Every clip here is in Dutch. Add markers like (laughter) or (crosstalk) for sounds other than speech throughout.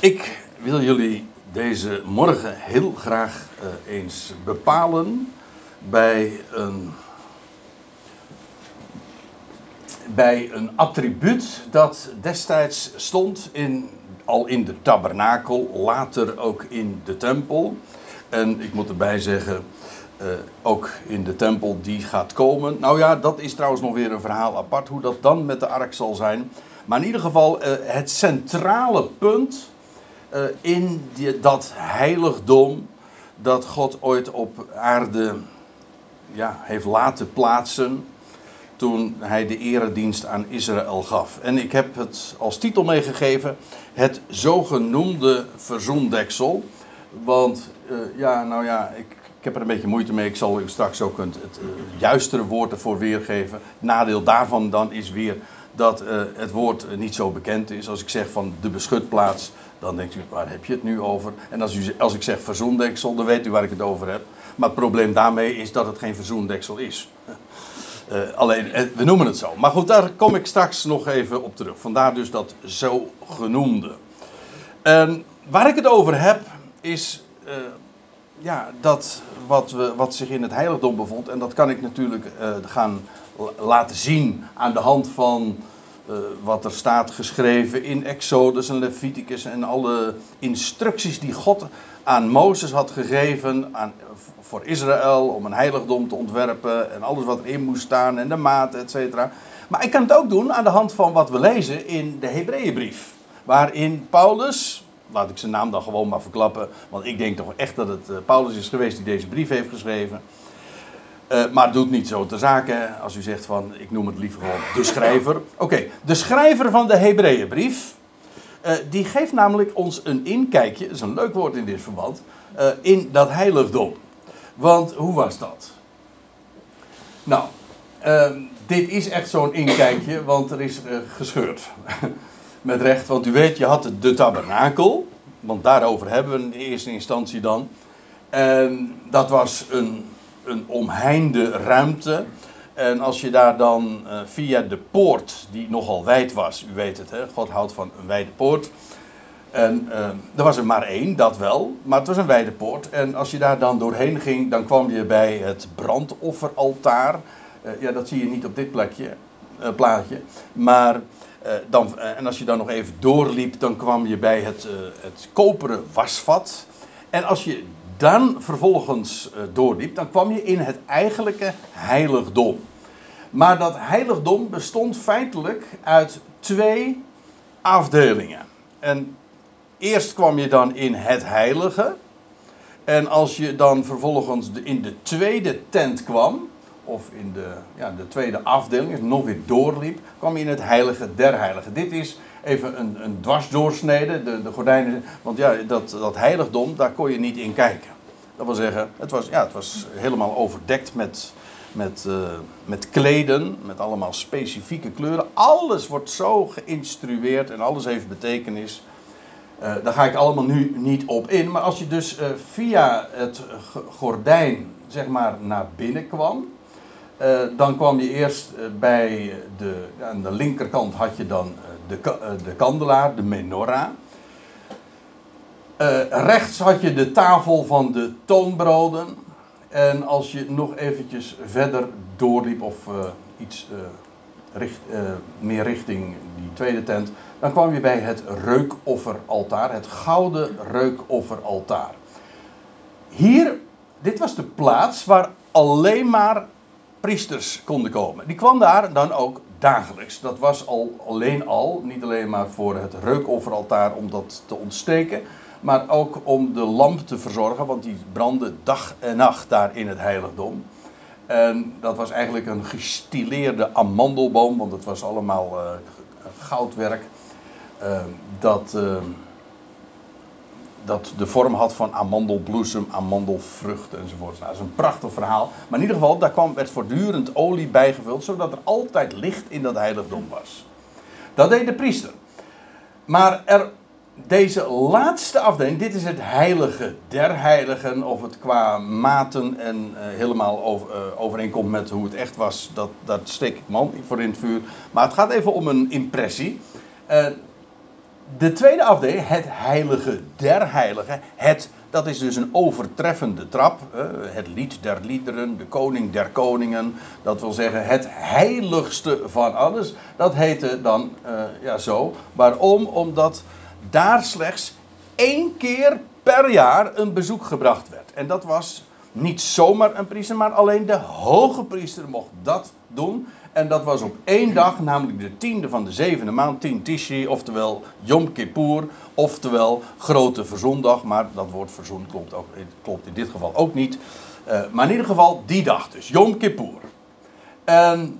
Ik wil jullie deze morgen heel graag uh, eens bepalen bij een, bij een attribuut dat destijds stond in, al in de tabernakel, later ook in de tempel. En ik moet erbij zeggen, uh, ook in de tempel die gaat komen. Nou ja, dat is trouwens nog weer een verhaal apart, hoe dat dan met de ark zal zijn. Maar in ieder geval, uh, het centrale punt uh, in die, dat heiligdom dat God ooit op aarde ja, heeft laten plaatsen toen hij de eredienst aan Israël gaf. En ik heb het als titel meegegeven, het zogenoemde verzoendeksel. Want uh, ja, nou ja, ik, ik heb er een beetje moeite mee. Ik zal u straks ook het, het juistere woord ervoor weergeven. Nadeel daarvan dan is weer dat uh, het woord niet zo bekend is. Als ik zeg van de beschutplaats, dan denkt u, waar heb je het nu over? En als, u, als ik zeg verzoendeksel, dan weet u waar ik het over heb. Maar het probleem daarmee is dat het geen verzoendeksel is. Uh, (laughs) alleen, we noemen het zo. Maar goed, daar kom ik straks nog even op terug. Vandaar dus dat zogenoemde. En waar ik het over heb, is ja, dat wat, we, wat zich in het heiligdom bevond. En dat kan ik natuurlijk gaan laten zien aan de hand van uh, wat er staat geschreven in Exodus en Leviticus en alle instructies die God aan Mozes had gegeven aan, voor Israël om een heiligdom te ontwerpen en alles wat erin moest staan en de maat, et cetera. Maar ik kan het ook doen aan de hand van wat we lezen in de Hebreeënbrief, waarin Paulus, laat ik zijn naam dan gewoon maar verklappen, want ik denk toch echt dat het uh, Paulus is geweest die deze brief heeft geschreven. Uh, maar doet niet zo ter zake als u zegt van ik noem het liever gewoon de schrijver. Oké, de schrijver van de Hebreeënbrief. Uh, die geeft namelijk ons een inkijkje, dat is een leuk woord in dit verband, uh, in dat heiligdom. Want hoe was dat? Nou, dit is echt zo'n inkijkje, want er is gescheurd. (laughs) Met recht, want u weet, je had de tabernakel, want daarover hebben we in eerste instantie dan. En dat was een een omheinde ruimte. En als je daar dan uh, via de poort, die nogal wijd was, u weet het, hè, God houdt van een wijde poort. En uh, er was er maar één, dat wel, maar het was een wijde poort. En als je daar dan doorheen ging, dan kwam je bij het brandofferaltaar. Uh, ja, dat zie je niet op dit plekje, plaatje. Maar dan, en als je dan nog even doorliep, dan kwam je bij het, het koperen wasvat. En als je dan vervolgens uh, doorliep, dan kwam je in het eigenlijke heiligdom. Maar dat heiligdom bestond feitelijk uit twee afdelingen. En eerst kwam je dan in het heilige. En als je dan vervolgens in de tweede tent kwam, of in de, ja, de tweede afdeling, nog weer doorliep, kwam je in het heilige der heiligen. Dit is even een, een dwarsdoorsnede, de, de gordijnen. Want ja, dat, dat heiligdom, daar kon je niet in kijken. Dat wil zeggen, het was, ja, het was helemaal overdekt met, met, uh, met kleden, met allemaal specifieke kleuren. Alles wordt zo geïnstrueerd en alles heeft betekenis. Uh, daar ga ik allemaal nu niet op in. Maar als je dus uh, via het gordijn, zeg maar, naar binnen kwam. Dan kwam je eerst bij de, aan de linkerkant had je dan de, de kandelaar, de menorah. Uh, rechts had je de tafel van de toonbroden. En als je nog eventjes verder doorliep of uh, iets meer richting die tweede tent, dan kwam je bij het reukofferaltaar, het gouden reukofferaltaar. Hier, dit was de plaats waar alleen maar priesters konden komen. Die kwam daar dan ook dagelijks. Dat was al alleen al, niet alleen maar voor het reukofferaltaar om dat te ontsteken, maar ook om de lamp te verzorgen, want die brandde dag en nacht daar in het heiligdom. En dat was eigenlijk een gestileerde amandelboom, want het was allemaal uh, goudwerk. Uh, dat, uh, dat de vorm had van amandelbloesem, amandelvrucht enzovoort. Nou, dat is een prachtig verhaal. Maar in ieder geval, daar kwam, werd voortdurend olie bijgevuld, zodat er altijd licht in dat heiligdom was. Dat deed de priester. Maar er deze laatste afdeling, dit is het heilige der heiligen, of het qua maten en uh, helemaal over, uh, overeenkomt met hoe het echt was, dat, dat steek ik man voor in het vuur. Maar het gaat even om een impressie. Uh, De tweede afdeling, het heilige der heiligen. Het, dat is dus een overtreffende trap. Het lied der liederen, de koning der koningen. Dat wil zeggen het heiligste van alles. Dat heette dan uh, ja, zo. Waarom? Omdat daar slechts één keer per jaar een bezoek gebracht werd. En dat was niet zomaar een priester, maar alleen de hoge priester mocht dat doen. En dat was op één dag, namelijk de tiende van de zevende maand, tien Tishri, oftewel Yom Kippur, oftewel Grote Verzondag. Maar dat woord verzon klopt, ook, klopt in dit geval ook niet. Uh, maar in ieder geval die dag dus, Yom Kippur. En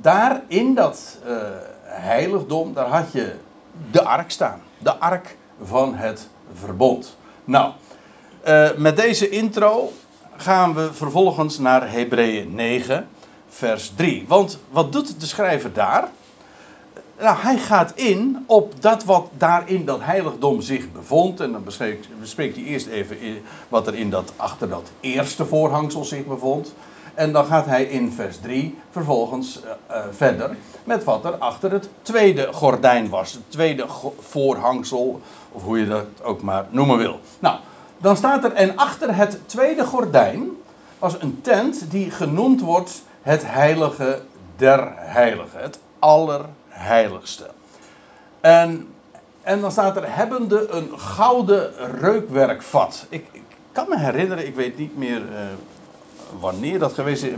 daar in dat uh, heiligdom, daar had je de ark staan. De ark van het verbond. Nou, met deze intro gaan we vervolgens naar Hebreeën 9 vers 3. Want wat doet de schrijver daar? Nou, hij gaat in op dat wat daar in dat heiligdom zich bevond. En dan bespreekt, hij eerst even wat er in dat, achter dat eerste voorhangsel zich bevond. En dan gaat hij in vers 3 vervolgens uh, uh, verder met wat er achter het tweede gordijn was. Het tweede voorhangsel, of hoe je dat ook maar noemen wil. Nou, dan staat er, en achter het tweede gordijn was een tent die genoemd wordt het heilige der heiligen. Het allerheiligste. En, en dan staat er hebbende een gouden reukwerkvat. Ik, kan me herinneren, ik weet niet meer uh, wanneer dat geweest is,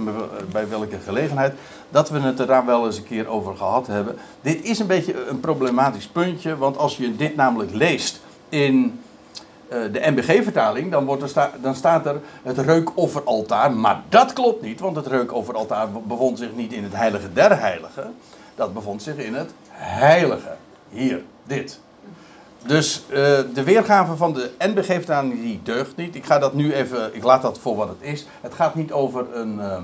bij welke gelegenheid, dat we het er daar wel eens een keer over gehad hebben. Dit is een beetje een problematisch puntje, want als je dit namelijk leest in eh, de MBG-vertaling, dan, wordt dan staat er het reukofferaltaar. Maar dat klopt niet, want het reukofferaltaar bevond zich niet in het heilige der heiligen. Dat bevond zich in het heilige. Hier, dit. Dus uh, de weergave van de NBG-vertaling die deugt niet. Ik ga dat nu even, ik laat dat voor wat het is. Het gaat niet over een, uh,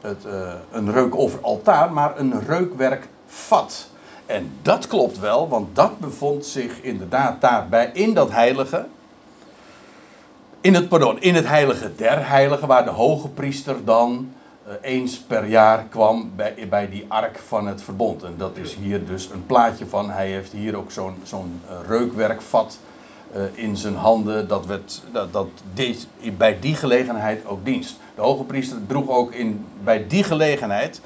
het, uh, een reukofferaltaar, maar een reukwerkvat. En dat klopt wel, want dat bevond zich inderdaad daarbij in dat heilige in het, pardon, in het heilige der heiligen, waar de hoge priester dan uh, eens per jaar kwam bij, bij die ark van het verbond. En dat is hier dus een plaatje van. Hij heeft hier ook zo'n zo'n uh, reukwerkvat uh, in zijn handen. Dat, werd, dat, dat deed bij die gelegenheid ook dienst. De hoge priester droeg ook in, bij die gelegenheid,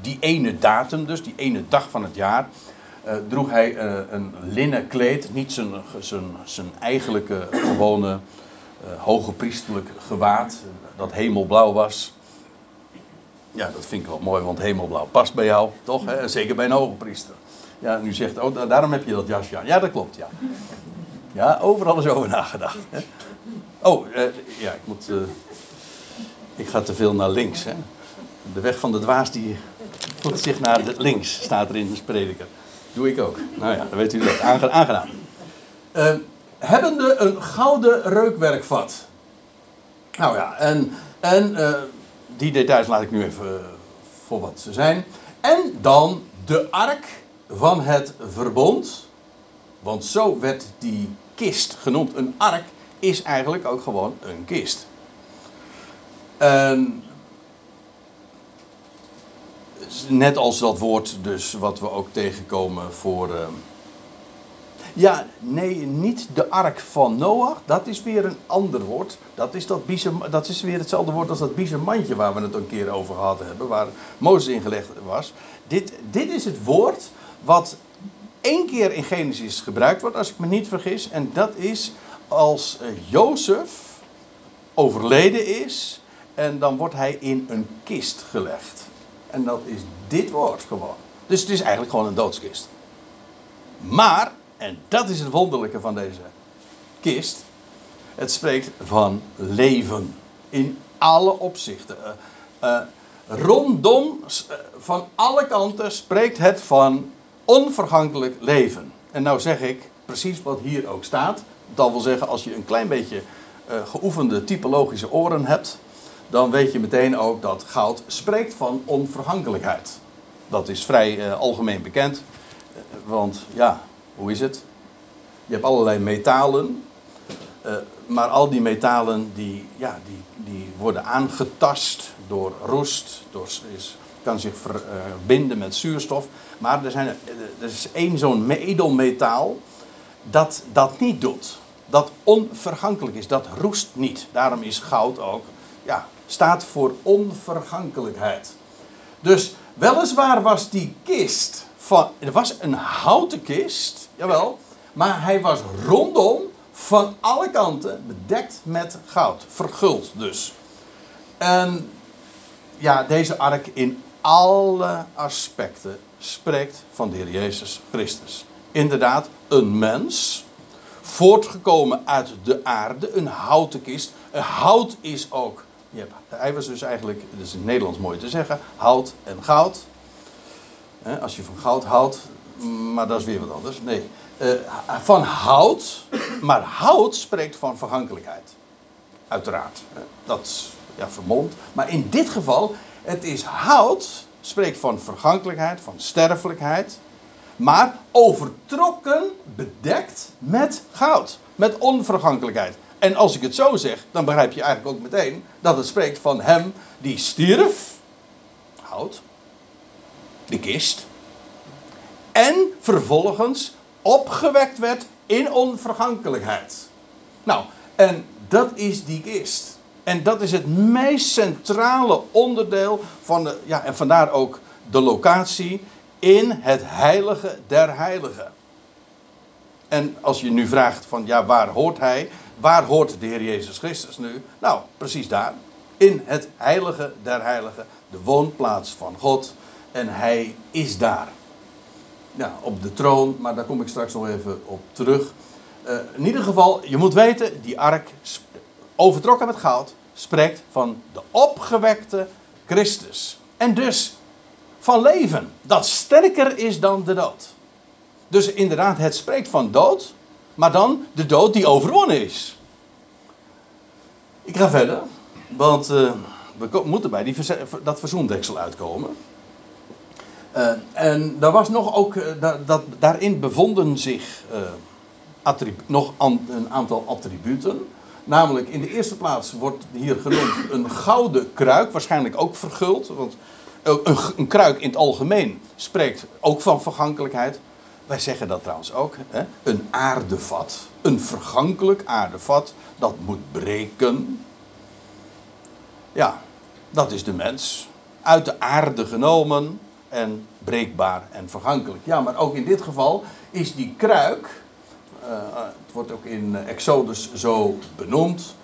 die ene datum dus, die ene dag van het jaar, droeg hij een linnen kleed. Niet zijn, zijn, zijn eigenlijke gewone hoge priesterlijk gewaad, dat hemelblauw was. Ja, dat vind ik wel mooi, want hemelblauw past bij jou, toch? Hè? Zeker bij een hoge priester. Ja, nu zegt, oh, daarom heb je dat jasje aan. Ja, dat klopt, ja. Ja, overal is over nagedacht. Hè? Oh, uh, ja, ik moet... Uh, ik ga te veel naar links, hè. De weg van de dwaas die voert zich naar de links, staat er in de prediker. Doe ik ook. Nou ja, dan weet u dat. Aange Uh, hebbende een gouden reukwerkvat. Nou ja, en, en uh, die details laat ik nu even uh, voor wat ze zijn. En dan de ark van het verbond. Want zo werd die kist genoemd. Een ark is eigenlijk ook gewoon een kist. En net als dat woord dus wat we ook tegenkomen voor... Uh, ja, nee, niet de ark van Noach. Dat is weer een ander woord. Dat is, dat, bieze, dat is weer hetzelfde woord als dat biezenmandje waar we het een keer over gehad hebben. Waar Mozes ingelegd was. Dit, dit is het woord wat één keer in Genesis gebruikt wordt, als ik me niet vergis. En dat is als uh, Jozef overleden is. En dan wordt hij in een kist gelegd. En dat is dit woord gewoon. Dus het is eigenlijk gewoon een doodskist. Maar en dat is het wonderlijke van deze kist. Het spreekt van leven. In alle opzichten. Uh, uh, rondom, uh, van alle kanten spreekt het van onvergankelijk leven. En nou zeg ik precies wat hier ook staat. Dat wil zeggen, als je een klein beetje geoefende typologische oren hebt, dan weet je meteen ook dat goud spreekt van onvergankelijkheid. Dat is vrij algemeen bekend. Want ja, hoe is het? Je hebt allerlei metalen. Uh, maar al die metalen die, ja, die, die worden aangetast door roest. Door, is, kan zich verbinden met zuurstof. Maar er, zijn, er is één zo'n edelmetaal. dat dat niet doet. Dat onvergankelijk is, dat roest niet. Daarom is goud ook, ja, staat voor onvergankelijkheid. Dus weliswaar was die kist van, er was een houten kist, jawel, maar hij was rondom van alle kanten bedekt met goud, verguld dus. En ja, deze ark in alle aspecten spreekt van de Heer Jezus Christus. Inderdaad, een mens, voortgekomen uit de aarde, een houten kist. Hout is ook, hij was dus eigenlijk, dat is in het Nederlands mooi te zeggen, hout en goud. Als je van goud houdt, maar dat is weer wat anders. Nee, eh, van hout, maar hout spreekt van vergankelijkheid. Uiteraard. Dat ja, vermomd. Maar in dit geval, het is hout, spreekt van vergankelijkheid, van sterfelijkheid. Maar overtrokken, bedekt met goud. Met onvergankelijkheid. En als ik het zo zeg, dan begrijp je eigenlijk ook meteen dat het spreekt van hem die stierf. Hout. De kist. En vervolgens opgewekt werd in onvergankelijkheid. Nou, en dat is die kist. En dat is het meest centrale onderdeel van de, ja, en vandaar ook de locatie in het heilige der heiligen. En als je nu vraagt van ja, waar hoort hij? Waar hoort de Heer Jezus Christus nu? Nou, precies daar. In het heilige der heiligen, de woonplaats van God. En hij is daar. Ja, op de troon, maar daar kom ik straks nog even op terug. Uh, in ieder geval, je moet weten, die ark overtrokken met goud, spreekt van de opgewekte Christus. En dus van leven, dat sterker is dan de dood. Dus inderdaad, het spreekt van dood, maar dan de dood die overwonnen is. Ik ga verder, want uh, we moeten bij die dat verzoendeksel uitkomen. Uh, en daar was nog ook, uh, dat, daarin bevonden zich nog een aantal attributen. Namelijk in de eerste plaats wordt hier genoemd een gouden kruik, waarschijnlijk ook verguld. Want een, een kruik in het algemeen spreekt ook van vergankelijkheid. Wij zeggen dat trouwens ook. Hè? Een aardevat, een vergankelijk aardevat, dat moet breken. Ja, dat is de mens. Uit de aarde genomen en breekbaar en vergankelijk. Ja, maar ook in dit geval is die kruik eh, het wordt ook in Exodus zo benoemd.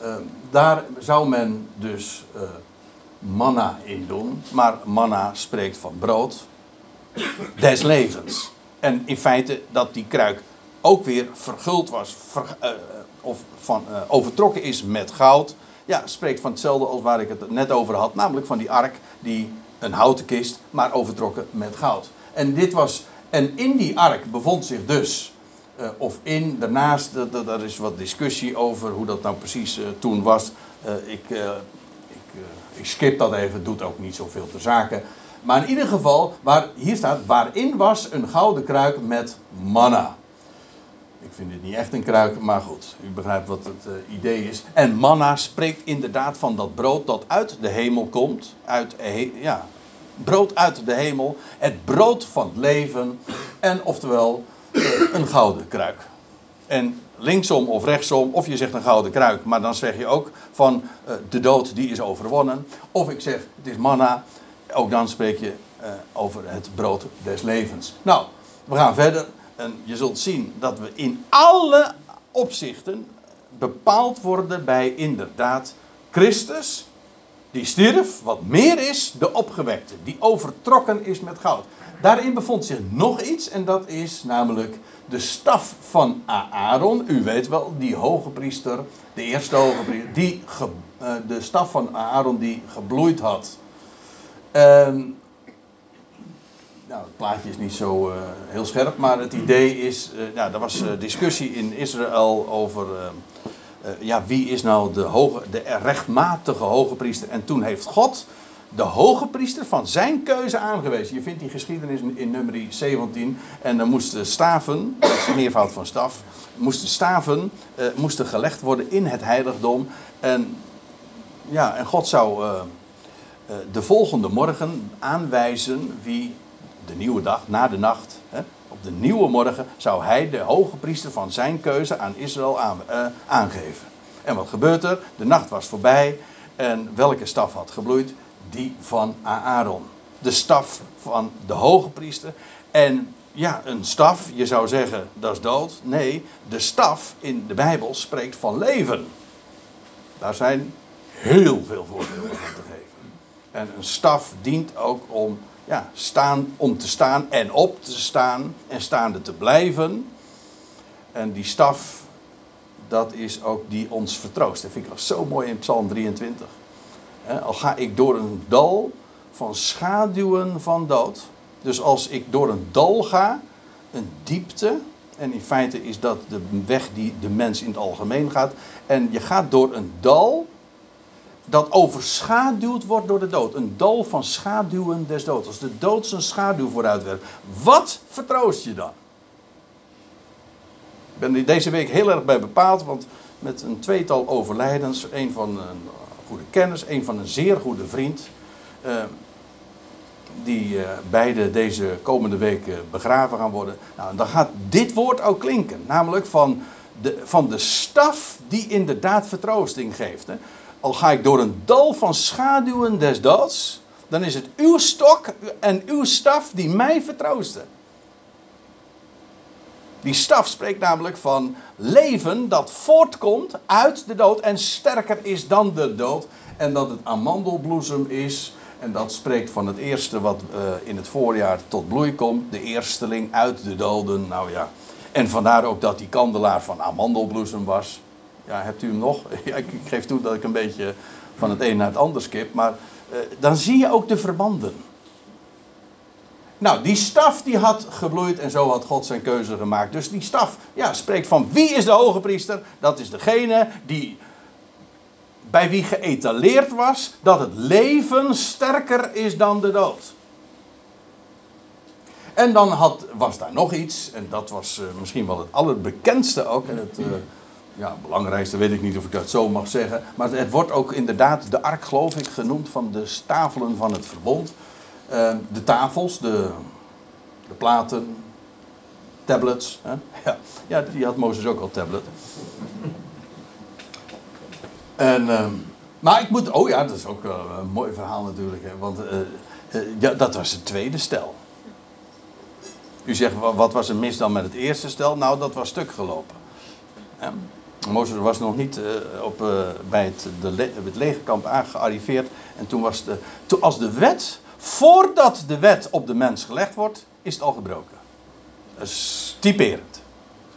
Eh, daar zou men dus manna in doen. Maar manna spreekt van brood des levens. En in feite dat die kruik ook weer verguld was. of van, overtrokken is met goud. Ja, spreekt van hetzelfde als waar ik het net over had. Namelijk van die ark die een houten kist, maar overtrokken met goud. En dit was. En in die ark bevond zich dus uh, of in. Daarnaast, daar is wat discussie over hoe dat nou precies uh, toen was. ik, ik, ik skip dat even, doet ook niet zoveel ter zake. Maar in ieder geval, waar, hier staat, waarin was een gouden kruik met manna. Ik vind het niet echt een kruik, maar goed, u begrijpt wat het idee is. En manna spreekt inderdaad van dat brood dat uit de hemel komt. Uit, ja, brood uit de hemel. Het brood van het leven. En oftewel, een gouden kruik. En linksom of rechtsom, of je zegt een gouden kruik, maar dan zeg je ook van de dood die is overwonnen. Of ik zeg het is manna, ook dan spreek je over het brood des levens. Nou, we gaan verder en je zult zien dat we in alle opzichten bepaald worden bij inderdaad Christus, die stierf, wat meer is, de opgewekte, die overtrokken is met goud. Daarin bevond zich nog iets en dat is namelijk de staf van Aaron. U weet wel, die hoge priester, de eerste hoge priester, die uh, de staf van Aaron die gebloeid had. Uh, nou, het plaatje is niet zo uh, heel scherp, maar het idee is, uh, nou, er was discussie in Israël over ja, wie is nou de, hoge, de rechtmatige hoge priester. En toen heeft God de hoge priester van zijn keuze aangewezen. Je vindt die geschiedenis in nummer 17. En dan moesten staven, dat is meervoud van staf, moesten staven moesten gelegd worden in het heiligdom. En, ja, en God zou de volgende morgen aanwijzen wie de nieuwe dag, na de nacht, hè, op de nieuwe morgen zou hij de hoge priester van zijn keuze aan Israël aan, uh, aangeven. En wat gebeurt er? De nacht was voorbij. En welke staf had gebloeid? Die van Aaron. De staf van de hoge priester. En ja, een staf, je zou zeggen dat is dood. Nee, de staf in de Bijbel spreekt van leven. Daar zijn heel veel voorbeelden van te geven. En een staf dient ook om, ja, staan, om te staan en op te staan en staande te blijven. En die staf, dat is ook die ons vertroost. Dat vind ik wel zo mooi in Psalm 23. Al ga ik door een dal van schaduwen van dood. Dus als ik door een dal ga, een diepte, en in feite is dat de weg die de mens in het algemeen gaat. En je gaat door een dal dat overschaduwd wordt door de dood. Een dal van schaduwen des doods. Als de dood zijn schaduw vooruit werpt. Wat vertroost je dan? Ik ben er deze week heel erg bij bepaald, want met een tweetal overlijdens, een van een goede kennis, een van een zeer goede vriend, eh, die eh, beide deze komende weken begraven gaan worden. Nou, dan gaat dit woord ook klinken, namelijk van de, van de staf die inderdaad vertroosting geeft. Hè. Al ga ik door een dal van schaduwen des doods, dan is het uw stok en uw staf die mij vertroosten. Die staf spreekt namelijk van leven dat voortkomt uit de dood en sterker is dan de dood. En dat het amandelbloesem is. En dat spreekt van het eerste wat uh, in het voorjaar tot bloei komt. De eersteling uit de doden. Nou ja. En vandaar ook dat die kandelaar van amandelbloesem was. Ja, hebt u hem nog? (laughs) Ja, ik, geef toe dat ik een beetje van het een naar het ander skip. Maar uh, dan zie je ook de verbanden. Nou, die staf die had gebloeid en zo had God zijn keuze gemaakt. Dus die staf ja, spreekt van wie is de hoge priester? Dat is degene die bij wie geëtaleerd was dat het leven sterker is dan de dood. En dan had, was daar nog iets, en dat was uh, misschien wel het allerbekendste ook. En het uh, ja, belangrijkste weet ik niet of ik dat zo mag zeggen. Maar het wordt ook inderdaad de ark, geloof ik, genoemd van de tafelen van het verbond. Uh, de tafels, de, de platen, tablets. Hè? (laughs) Ja, ja, die had Mozes ook al tablet. En, uh, maar ik moet, oh ja, dat is ook een mooi verhaal natuurlijk. Hè, want uh, ja, dat was het tweede stel. U zegt, wat was er mis dan met het eerste stel? Nou, dat was stuk gelopen. Mozes was nog niet op, bij het, de, het legerkamp aangearriveerd. En toen was de, toen, als de wet, voordat de wet op de mens gelegd wordt, is het al gebroken. Dat typerend.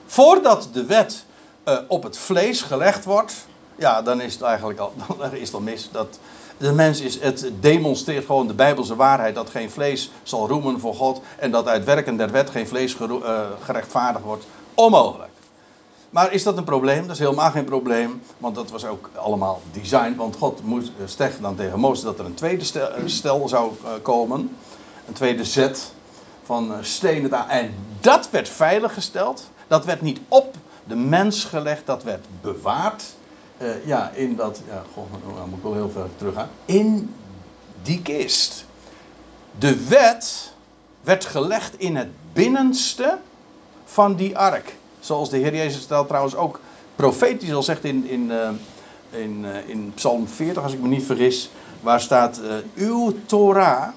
Voordat de wet op het vlees gelegd wordt, ja, dan is het eigenlijk al, (laughs) dan is het al mis. Dat, de mens is, het demonstreert gewoon de Bijbelse waarheid dat geen vlees zal roemen voor God en dat uit werken der wet geen vlees gerechtvaardigd wordt. Onmogelijk. Maar is dat een probleem? Dat is helemaal geen probleem, want dat was ook allemaal design. Want God moest eh, dan tegen Mozes dat er een tweede stel, stel zou uh, komen. Een tweede zet van stenen daar. En dat werd veiliggesteld. Dat werd niet op de mens gelegd, dat werd bewaard ja, in dat, ja, goh, nou moet ik wel heel ver terug gaan. In die kist. De wet werd gelegd in het binnenste van die ark. Zoals de Heer Jezus stelt trouwens ook profetisch al zegt in, in, uh, in, uh, in Psalm 40, als ik me niet vergis. Waar staat, uw Torah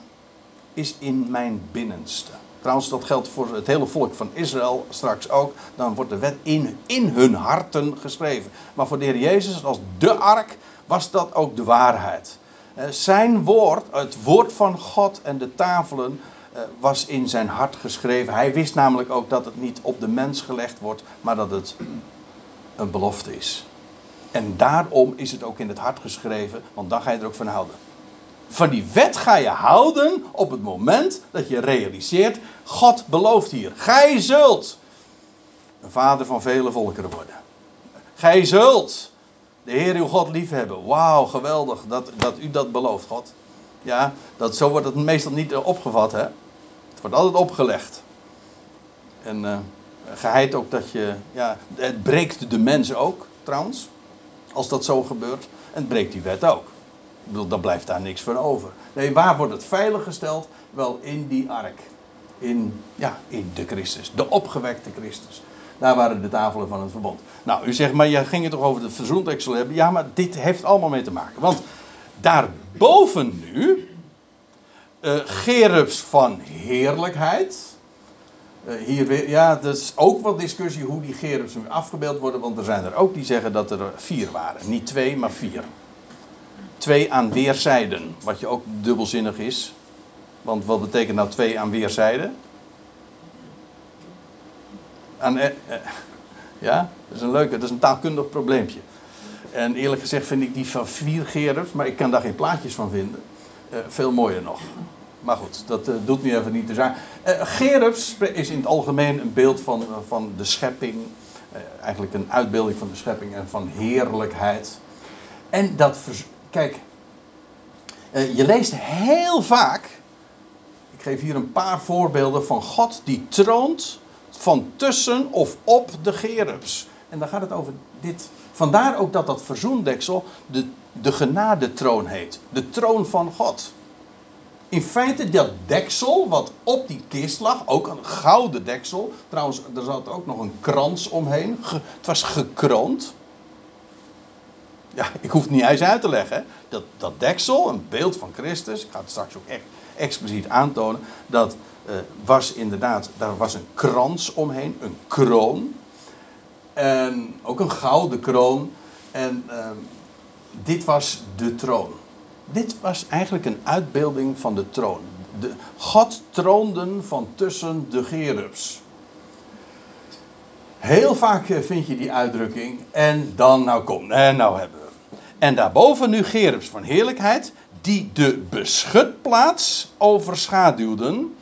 is in mijn binnenste. Trouwens, dat geldt voor het hele volk van Israël straks ook. Dan wordt de wet in, in hun harten geschreven. Maar voor de Heer Jezus als de ark was dat ook de waarheid. Eh, zijn woord, het woord van God en de tafelen, eh, was in zijn hart geschreven. Hij wist namelijk ook dat het niet op de mens gelegd wordt, maar dat het een belofte is. En daarom is het ook in het hart geschreven, want dan ga je er ook van houden. Van die wet ga je houden op het moment dat je realiseert: God belooft hier. Gij zult een vader van vele volkeren worden. Gij zult de Heer uw God liefhebben. Wauw, geweldig dat, dat u dat belooft, God. Ja, dat, zo wordt het meestal niet opgevat, hè. Wordt altijd opgelegd. En uh, geheid ook dat je, ja, het breekt de mens ook, trouwens. Als dat zo gebeurt. En het breekt die wet ook dan blijft daar niks van over. Nee, waar wordt het veiliggesteld? Wel in die ark. In, ja, in de Christus, de opgewekte Christus. Daar waren de tafelen van het verbond. Nou, u zegt, maar je ging het toch over de verzoendeksel hebben? Ja, maar dit heeft allemaal mee te maken. Want daarboven nu, uh, gerubs van heerlijkheid. Uh, hier ja, dat is ook wat discussie hoe die gerubs nu afgebeeld worden. Want er zijn er ook die zeggen dat er vier waren. Niet twee, maar vier. Twee aan weerszijden. Wat je ook dubbelzinnig is. Want wat betekent nou twee aan weerszijden? Eh, eh, ja, dat is een leuke, dat is een taalkundig probleempje. En eerlijk gezegd vind ik die van vier gerubs, maar ik kan daar geen plaatjes van vinden. Uh, veel mooier nog. Maar goed, dat uh, doet nu even niet te zijn. Uh, gerubs is in het algemeen een beeld van, van de schepping. eigenlijk een uitbeelding van de schepping en van heerlijkheid. En dat, kijk, je leest heel vaak. Ik geef hier een paar voorbeelden van God die troont van tussen of op de gerubs. En dan gaat het over dit. Vandaar ook dat dat verzoendeksel de, de genadetroon heet. De troon van God. In feite dat deksel wat op die kist lag, ook een gouden deksel. Trouwens, er zat ook nog een krans omheen. het was gekroond. Ja, ik hoef het niet eens uit te leggen. Dat, dat deksel, een beeld van Christus. Ik ga het straks ook echt expliciet aantonen. Dat uh, was inderdaad, daar was een krans omheen, een kroon. En ook een gouden kroon. En uh, dit was de troon. Dit was eigenlijk een uitbeelding van de troon. De, God troonde van tussen de gerubs. Heel vaak eh, vind je die uitdrukking. En dan, nou kom, en nou hebben we. En daarboven nu gerubs van heerlijkheid. Die de beschutplaats overschaduwden.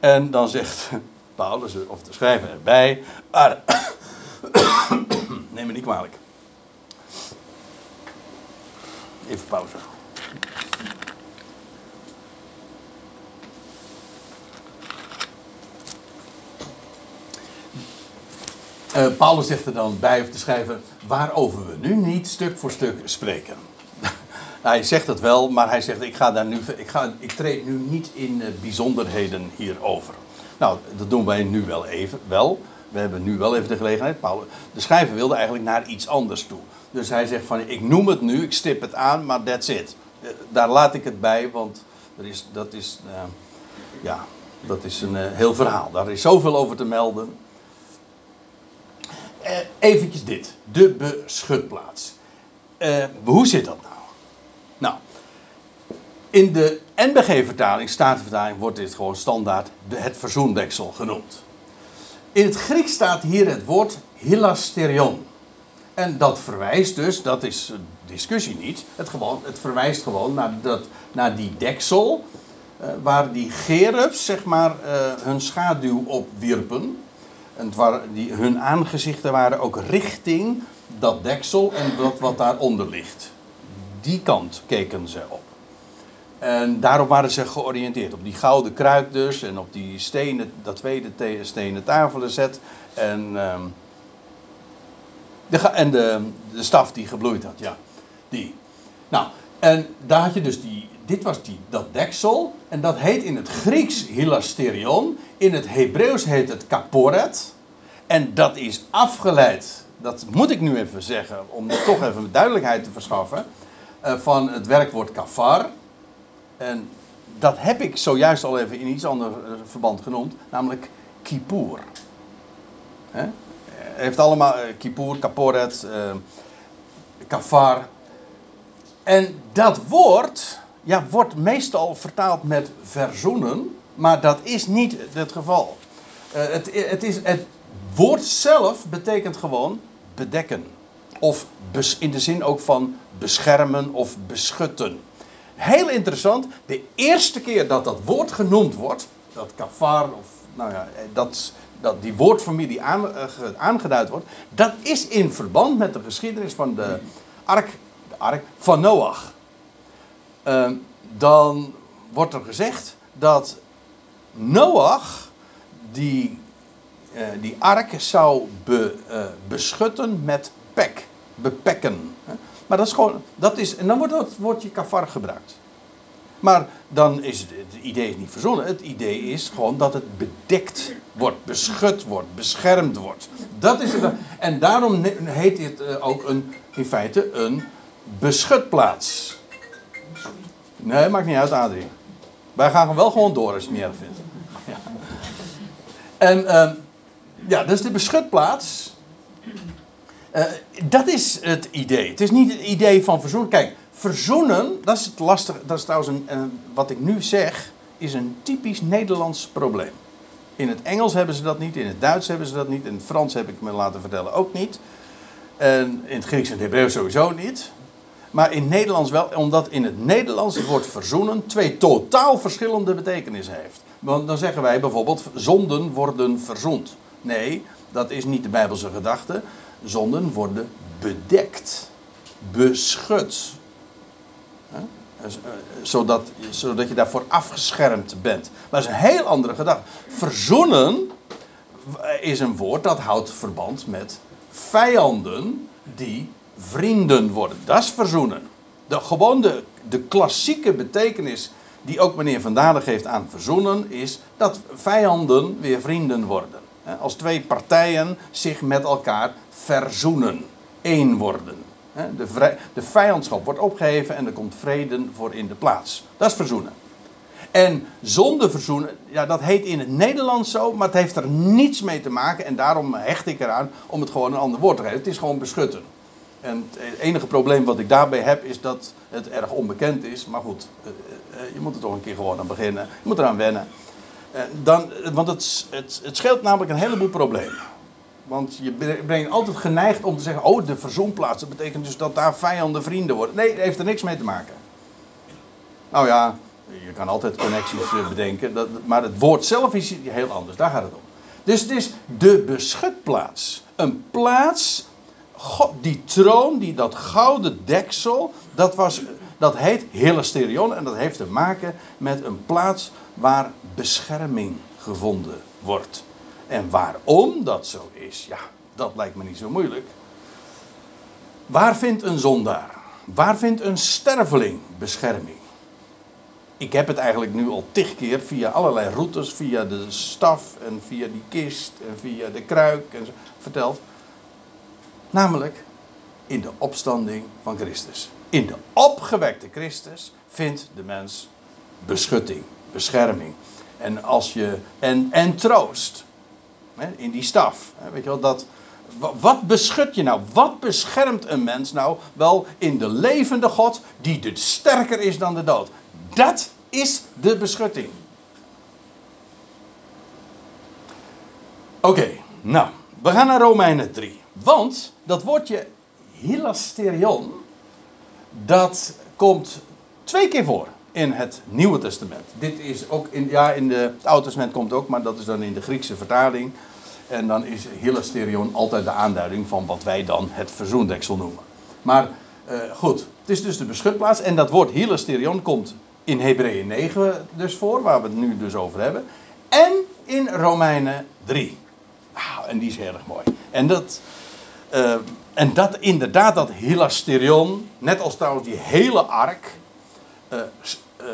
En dan zegt (laughs) Paulus, of de schrijver erbij, maar, (coughs) neem me niet kwalijk. Even pauze. Uh, Paulus zegt er dan bij, of te schrijven, waarover we nu niet stuk voor stuk spreken. (laughs) Hij zegt het wel, maar hij zegt: ik, ga daar nu, ik, ga, ik treed nu niet in uh, bijzonderheden hierover. Nou, dat doen wij nu wel even. Wel. We hebben nu wel even de gelegenheid. Paul, de schrijver wilde eigenlijk naar iets anders toe. Dus hij zegt: van, Ik noem het nu, ik stip het aan, maar that's it. Uh, daar laat ik het bij, want er is, dat is. Uh, ja, dat is een heel verhaal. Daar is zoveel over te melden. eventjes dit: de beschutplaats. hoe zit dat nou? Nou, in de NBG-vertaling, Statenvertaling, wordt dit gewoon standaard het verzoendeksel genoemd. In het Grieks staat hier het woord hilasterion. En dat verwijst dus, dat is discussie niet, het, gewoon, het verwijst gewoon naar, dat, naar die deksel uh, waar die gerubs zeg maar uh, hun schaduw op wierpen. En waar die, hun aangezichten waren ook richting dat deksel en dat wat daaronder ligt die kant keken ze op. En daarop waren ze georiënteerd. Op die gouden kruik dus. En op die stenen, dat tweede stenen tafelenzet. En, um, de, en de, de staf die gebloeid had. Ja, die. Nou, en daar had je dus die. Dit was die, dat deksel. En dat heet in het Grieks hilasterion. In het Hebreeuws heet het kaporet. En dat is afgeleid. Dat moet ik nu even zeggen. Om toch even duidelijkheid te verschaffen eh, van het werkwoord kafar. En dat heb ik zojuist al even in iets ander eh, verband genoemd, namelijk kippur. He? Heeft allemaal uh, kippur, kaporet, uh, kafar. En dat woord ja, wordt meestal vertaald met verzoenen, maar dat is niet het geval. Uh, het, het, is, het woord zelf betekent gewoon bedekken. Of in de zin ook van beschermen of beschutten. Heel interessant, de eerste keer dat dat woord genoemd wordt, dat kafar, of nou ja, dat, dat die woordfamilie aan, uh, aangeduid wordt, dat is in verband met de geschiedenis van de ark, de ark van Noach. Uh, dan wordt er gezegd dat Noach die, uh, die ark zou be, eh, beschutten met pek bepekken. Maar dat is gewoon, dat is, en dan wordt het woordje kafar gebruikt. Maar dan is het, het idee niet verzonnen. Het idee is gewoon dat het bedekt wordt, beschut wordt, beschermd wordt. Dat is het. En daarom heet het eh, ook een, in feite een beschutplaats. Nee, maakt niet uit, Adrie. Wij gaan wel gewoon door als je het niet erg vindt. Ja. En uh, ja, is de beschutplaats. Uh, dat is het idee. Het is niet het idee van verzoenen. Kijk, verzoenen, dat is het lastige. Dat is trouwens een, wat ik nu zeg, is een typisch Nederlands probleem. In het Engels hebben ze dat niet, in het Duits hebben ze dat niet, in het Frans heb ik me laten vertellen ook niet. En in het Grieks en het Hebreeuws sowieso niet. Maar in het Nederlands wel, omdat in het Nederlands het woord verzoenen twee totaal verschillende betekenissen heeft. Want dan zeggen wij bijvoorbeeld, zonden worden verzoend. Nee, dat is niet de Bijbelse gedachte. Zonden worden bedekt, beschut. Zodat, zodat je daarvoor afgeschermd bent. Maar dat is een heel andere gedachte. Verzoenen is een woord dat houdt verband met vijanden die vrienden worden. Dat is verzoenen. De, gewoon de, de klassieke betekenis die ook meneer Van Dalen geeft aan verzoenen, is dat vijanden weer vrienden worden. Als twee partijen zich met elkaar verzoenen, één worden. De, de vijandschap wordt opgeheven en er komt vrede voor in de plaats. Dat is verzoenen. En zonder verzoenen, ja, dat heet in het Nederlands zo, maar het heeft er niets mee te maken. En daarom hecht ik eraan om het gewoon een ander woord te geven. Het is gewoon beschutten. En het enige probleem wat ik daarbij heb is dat het erg onbekend is. Maar goed, eh, eh, je moet er toch een keer gewoon aan beginnen. Je moet eraan wennen. Dan, want het, het, het scheelt namelijk een heleboel problemen. Want je bent altijd geneigd om te zeggen: Oh, de verzoenplaats. Dat betekent dus dat daar vijanden vrienden worden. Nee, dat heeft er niks mee te maken. Nou ja, je kan altijd connecties eh, bedenken. Dat, maar het woord zelf is heel anders. Daar gaat het om. Dus het is de beschutplaats. Een plaats God, die troon, die, dat gouden deksel, dat, was, dat heet Hilasterion en dat heeft te maken met een plaats waar bescherming gevonden wordt. En waarom dat zo is, ja, dat lijkt me niet zo moeilijk. Waar vindt een zondaar, waar vindt een sterveling bescherming? Ik heb het eigenlijk nu al tig keer via allerlei routes, via de staf en via die kist en via de kruik en zo, verteld. Namelijk in de opstanding van Christus. In de opgewekte Christus vindt de mens beschutting, bescherming. En, als je, en, en troost. In die staf. Weet je wel, dat, wat beschut je nou? Wat beschermt een mens nou wel in de levende God die de sterker is dan de dood? Dat is de beschutting. Oké, nou, we gaan naar Romeinen 3. Want dat woordje hilasterion, dat komt twee keer voor in het Nieuwe Testament. Dit is ook in, ja, in de, het Oude Testament komt ook, maar dat is dan in de Griekse vertaling. En dan is hilasterion altijd de aanduiding van wat wij dan het verzoendeksel noemen. Maar uh, goed, het is dus de beschutplaats. En dat woord hilasterion komt in Hebreeën 9 dus voor, waar we het nu dus over hebben. En in Romeinen 3. Ah, en die is heel erg mooi. En dat, uh, en dat inderdaad, dat hilasterion, net als trouwens die hele ark, uh,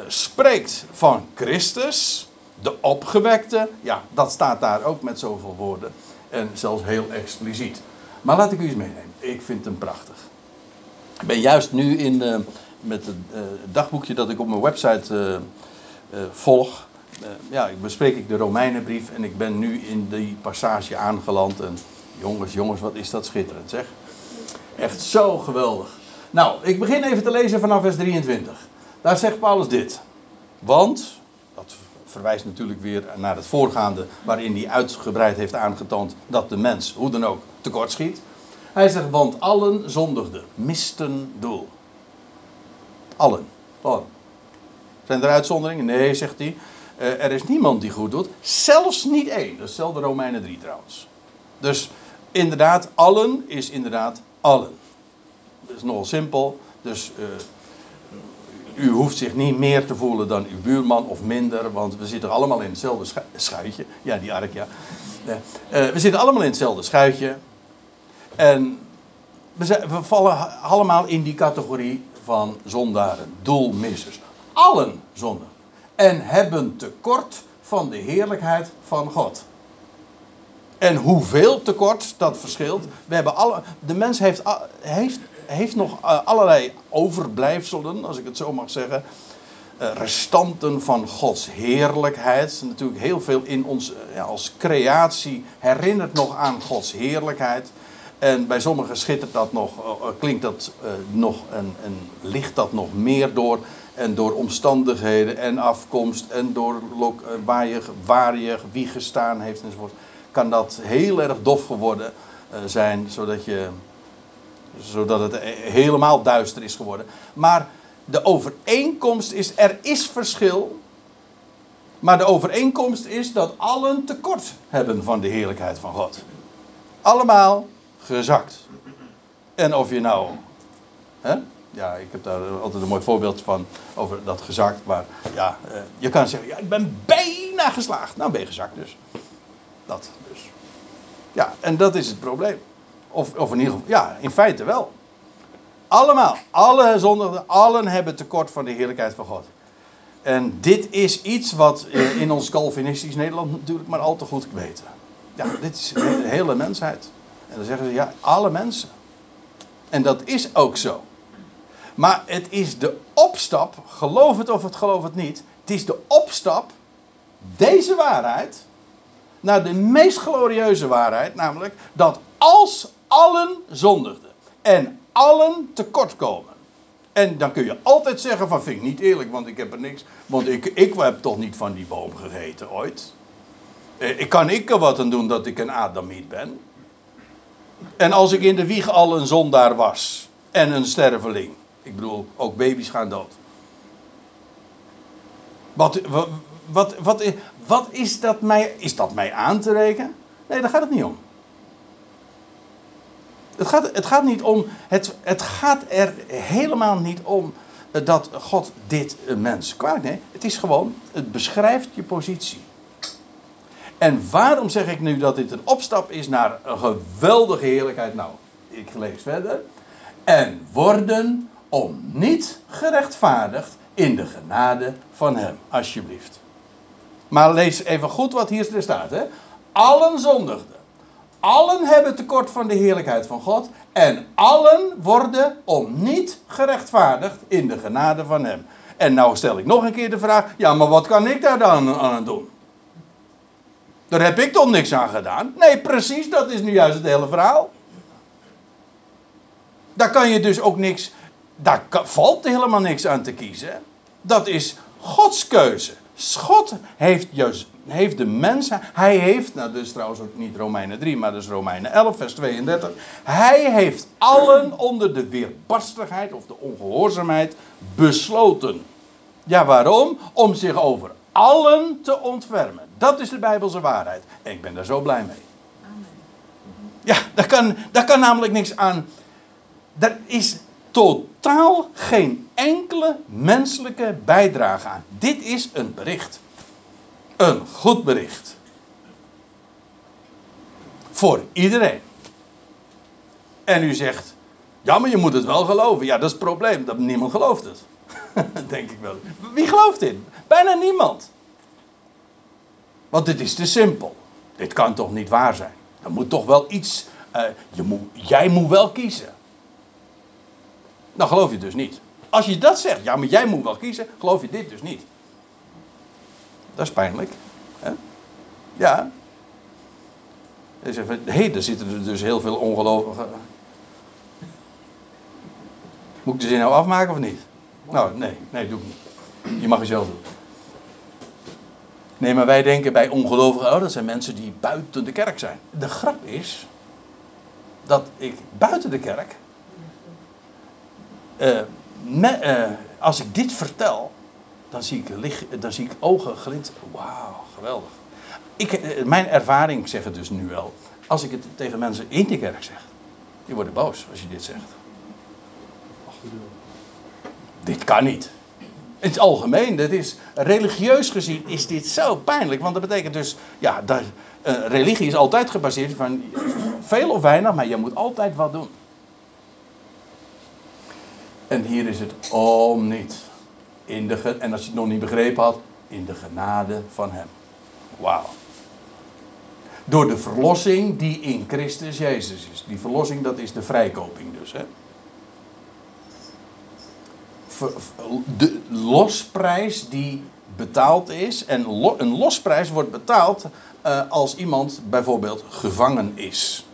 spreekt van Christus, de opgewekte. Ja, dat staat daar ook met zoveel woorden. En zelfs heel expliciet. Maar laat ik u eens meenemen. Ik vind hem prachtig. Ik ben juist nu in, met het dagboekje dat ik op mijn website volg. ja, ik bespreek ik de Romeinenbrief en ik ben nu in die passage aangeland. En Jongens, jongens, wat is dat schitterend zeg. Echt zo geweldig. Nou, ik begin even te lezen vanaf vers 23. Daar zegt Paulus dit. Want, dat verwijst natuurlijk weer naar het voorgaande, waarin hij uitgebreid heeft aangetoond dat de mens, hoe dan ook, tekortschiet. Hij zegt, want allen zondigden, misten doel. Allen. Allen. Zijn er uitzonderingen? Nee, zegt hij. Eh, er is niemand die goed doet. Zelfs niet één. Dat Romeinen 3 trouwens. Dus inderdaad, allen is inderdaad allen. Dat is nogal simpel. Dus uh, u hoeft zich niet meer te voelen dan uw buurman of minder, want we zitten allemaal in hetzelfde schuitje. Ja, die ark, ja. Uh, we zitten allemaal in hetzelfde schuitje. En we, we vallen allemaal in die categorie van zondaren, doelmissers. allen zondigen. En hebben tekort van de heerlijkheid van God. En hoeveel tekort, dat verschilt. We hebben alle, de mens heeft, heeft, heeft nog eh, allerlei overblijfselen, als ik het zo mag zeggen. Eh, restanten van Gods heerlijkheid. Natuurlijk heel veel in ons ja, als creatie herinnert nog aan Gods heerlijkheid. En bij sommigen schittert dat nog, klinkt dat nog en, ligt dat nog meer door. En door omstandigheden en afkomst en door waar je, waar je wie gestaan heeft enzovoort. Kan dat heel erg dof geworden zijn, zodat, je, zodat het helemaal duister is geworden. Maar de overeenkomst is, er is verschil. Maar de overeenkomst is dat allen tekort hebben van de heerlijkheid van God. Allemaal gezakt. En of je nou. Hè? Ja, ik heb daar altijd een mooi voorbeeld van over dat gezakt. Maar ja, eh, je kan zeggen: ja, ik ben bijna geslaagd. Nou ben je gezakt dus. Dat dus. Ja, en dat is het probleem. Of, of in ieder geval, ja, in feite wel. Allemaal, alle zondigen, allen hebben tekort van de heerlijkheid van God. En dit is iets wat in ons Calvinistisch Nederland natuurlijk maar al te goed weten. Ja, dit is de hele mensheid. En dan zeggen ze, ja, alle mensen. En dat is ook zo. Maar het is de opstap, geloof het of het geloof het niet. Het is de opstap, deze waarheid, naar de meest glorieuze waarheid. Namelijk dat als allen zondigden en allen tekortkomen. En dan kun je altijd zeggen van vind ik niet eerlijk, want ik heb er niks. Want ik, ik heb toch niet van die boom gegeten ooit. Eh, ik kan ik er wat aan doen dat ik een Adamiet ben. En als ik in de wieg al een zondaar was en een sterveling. Ik bedoel, ook baby's gaan dood. Wat, wat, wat, wat, wat is, dat mij, is dat mij aan te rekenen? Nee, daar gaat het niet om. Het gaat, het gaat niet om. Het, het gaat er helemaal niet om dat God dit mens kwaad. Nee, het is gewoon. Het beschrijft je positie. En waarom zeg ik nu dat dit een opstap is naar geweldige heerlijkheid? Nou, ik lees verder. En worden om niet gerechtvaardigd in de genade van Hem, alsjeblieft. Maar lees even goed wat hier staat. Hè? Allen zondigden. Allen hebben tekort van de heerlijkheid van God. En allen worden om niet gerechtvaardigd in de genade van Hem. En nou stel ik nog een keer de vraag: ja, maar wat kan ik daar dan aan doen? Daar heb ik toch niks aan gedaan? Nee, precies, dat is nu juist het hele verhaal. Daar kan je dus ook niks. Daar valt helemaal niks aan te kiezen. Dat is Gods keuze. God heeft, juist, heeft de mens, hij heeft, nou dus trouwens ook niet Romeinen 3, maar dus Romeinen 11, vers 32. Hij heeft allen onder de weerbarstigheid of de ongehoorzaamheid besloten. Ja, waarom? Om zich over allen te ontfermen. Dat is de Bijbelse waarheid. En ik ben daar zo blij mee. Ja, daar kan, daar kan namelijk niks aan. Er is totaal geen enkele menselijke bijdrage aan. Dit is een bericht. Een goed bericht. Voor iedereen. En u zegt, ja, maar je moet het wel geloven. Ja, dat is het probleem. Dat niemand gelooft het. (laughs) Denk ik wel. Wie gelooft dit? Bijna niemand. Want dit is te simpel. Dit kan toch niet waar zijn? Er moet toch wel iets. Uh, je moet, jij moet wel kiezen. Dan geloof je dus niet. Als je dat zegt, ja, maar jij moet wel kiezen, geloof je dit dus niet. Dat is pijnlijk. Hè? Ja. Hé, hey, er zitten dus heel veel ongelovigen. Moet ik de zin nou afmaken of niet? Nou, nee, nee, doe ik niet. Je mag het zelf doen. Nee, maar wij denken bij ongelovigen, oh, dat zijn mensen die buiten de kerk zijn. De grap is dat ik buiten de kerk, uh, uh, als ik dit vertel, dan zie ik, lig, dan zie ik ogen glinsteren. Wauw, geweldig. Ik, mijn ervaring zegt het dus nu wel. Als ik het tegen mensen in de kerk zeg, die worden boos als je dit zegt. Dit kan niet. In het algemeen, dat is, religieus gezien is dit zo pijnlijk. Want dat betekent dus, ja, dat, religie is altijd gebaseerd van veel of weinig, maar je moet altijd wat doen. En hier is het om niet. In de, en als je het nog niet begrepen had, in de genade van Hem. Wauw. Door de verlossing die in Christus Jezus is. Die verlossing, dat is de vrijkoping dus. Hè? De losprijs die betaald is. En een losprijs wordt betaald uh, als iemand bijvoorbeeld gevangen is.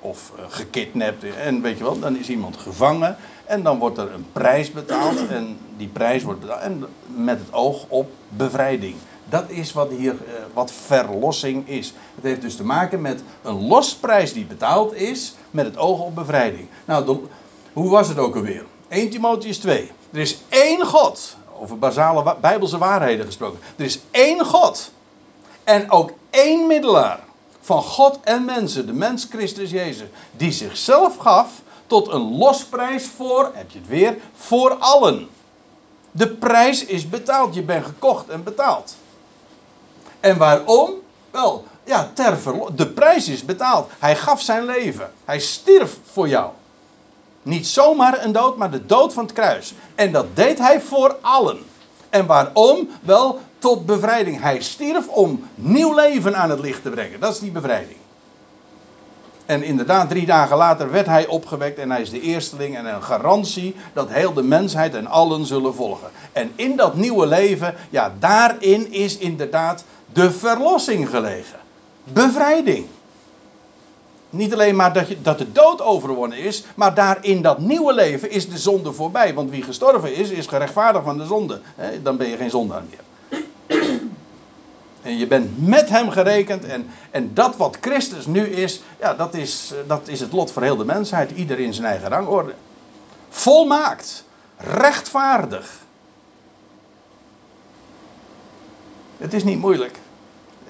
Of uh, gekidnapt. En weet je wel, dan is iemand gevangen. En dan wordt er een prijs betaald. En die prijs wordt betaald. En met het oog op bevrijding. Dat is wat hier, uh, wat verlossing is. Het heeft dus te maken met een losprijs die betaald is. Met het oog op bevrijding. Nou, hoe was het ook alweer? 1 Timotheus 2. Er is één God. Over basale bijbelse waarheden gesproken. Er is één God. En ook één middelaar. Van God en mensen. De mens Christus Jezus. Die zichzelf gaf tot een losprijs voor, heb je het weer, voor allen. De prijs is betaald. Je bent gekocht en betaald. En waarom? Wel, ja, ter de prijs is betaald. Hij gaf zijn leven. Hij stierf voor jou. Niet zomaar een dood, maar de dood van het kruis. En dat deed hij voor allen. En waarom? Wel tot bevrijding. Hij stierf om nieuw leven aan het licht te brengen. Dat is die bevrijding. En inderdaad, drie dagen later werd hij opgewekt en hij is de eersteling en een garantie dat heel de mensheid en allen zullen volgen. En in dat nieuwe leven, ja, daarin is inderdaad de verlossing gelegen. Bevrijding. Niet alleen maar dat, je, dat de dood overwonnen is, maar daar in dat nieuwe leven is de zonde voorbij. Want wie gestorven is, is gerechtvaardigd van de zonde. dan ben je geen zondaar meer. En je bent met hem gerekend. En, en dat wat Christus nu is, ja, dat is, dat is het lot voor heel de mensheid. Ieder in zijn eigen rangorde. Volmaakt. Rechtvaardig. Het is niet moeilijk.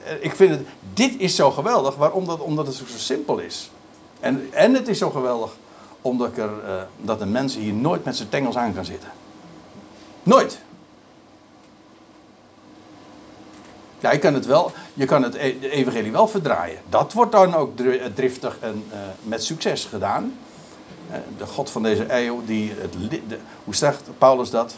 Eh, ik vind het, dit is zo geweldig. Waarom? Dat, omdat het zo simpel is. En, en het is zo geweldig omdat, er, uh, dat een mens hier nooit met zijn tengels aan kan zitten. Nooit. Ja, je kan het wel, je kan het e-, evangelie wel verdraaien. Dat wordt dan ook driftig en uh, met succes gedaan. de God van deze eeuw, die het, hoe zegt Paulus dat?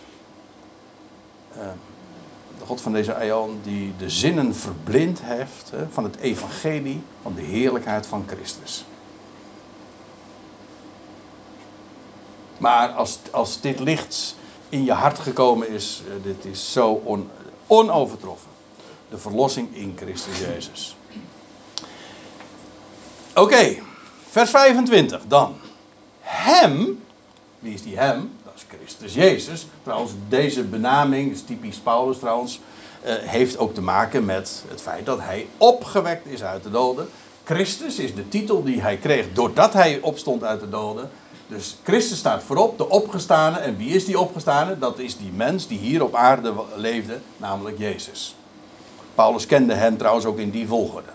de God van deze eeuw die de zinnen verblind heeft van het evangelie van de heerlijkheid van Christus. Maar als, als dit licht in je hart gekomen is, dit is zo on, onovertroffen. De verlossing in Christus Jezus. Oké, vers 25 dan. Hem, wie is die hem? Christus Jezus. Trouwens, deze benaming, is typisch Paulus trouwens, uh, heeft ook te maken met het feit dat hij opgewekt is uit de doden. Christus is de titel die hij kreeg doordat hij opstond uit de doden. Dus Christus staat voorop, de opgestane. En wie is die opgestane? Dat is die mens die hier op aarde leefde, namelijk Jezus. Paulus kende hem trouwens ook in die volgorde.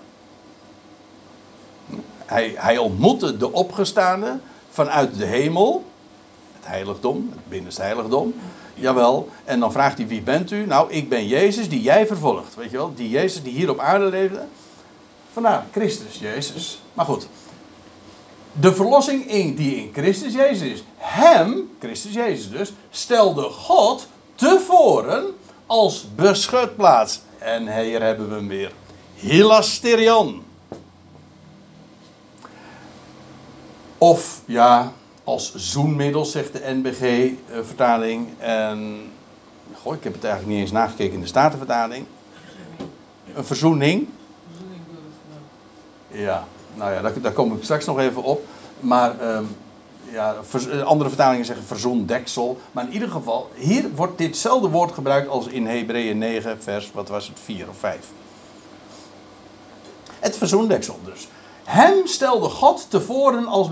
Hij, hij ontmoette de opgestane vanuit de hemel heiligdom, het binnenste heiligdom. Jawel, en dan vraagt hij wie bent u? Nou, ik ben Jezus die jij vervolgt. Weet je wel, die Jezus die hier op aarde leefde. Vandaar Christus Jezus. Maar goed, de verlossing in, die in Christus Jezus is. Hem, Christus Jezus dus, stelde God tevoren als beschutplaats. En hier hebben we hem weer. Hilasterion. Of ja, als zoenmiddel, zegt de NBG-vertaling. en, goh, ik heb het eigenlijk niet eens nagekeken in de Statenvertaling. Een verzoening. Ja, nou ja, daar, daar kom ik straks nog even op. Maar um, ja, andere vertalingen zeggen verzoendeksel. Maar in ieder geval, hier wordt ditzelfde woord gebruikt als in Hebreeën 9, vers, wat was het, 4 of 5. Het verzoendeksel dus. Hem stelde God tevoren als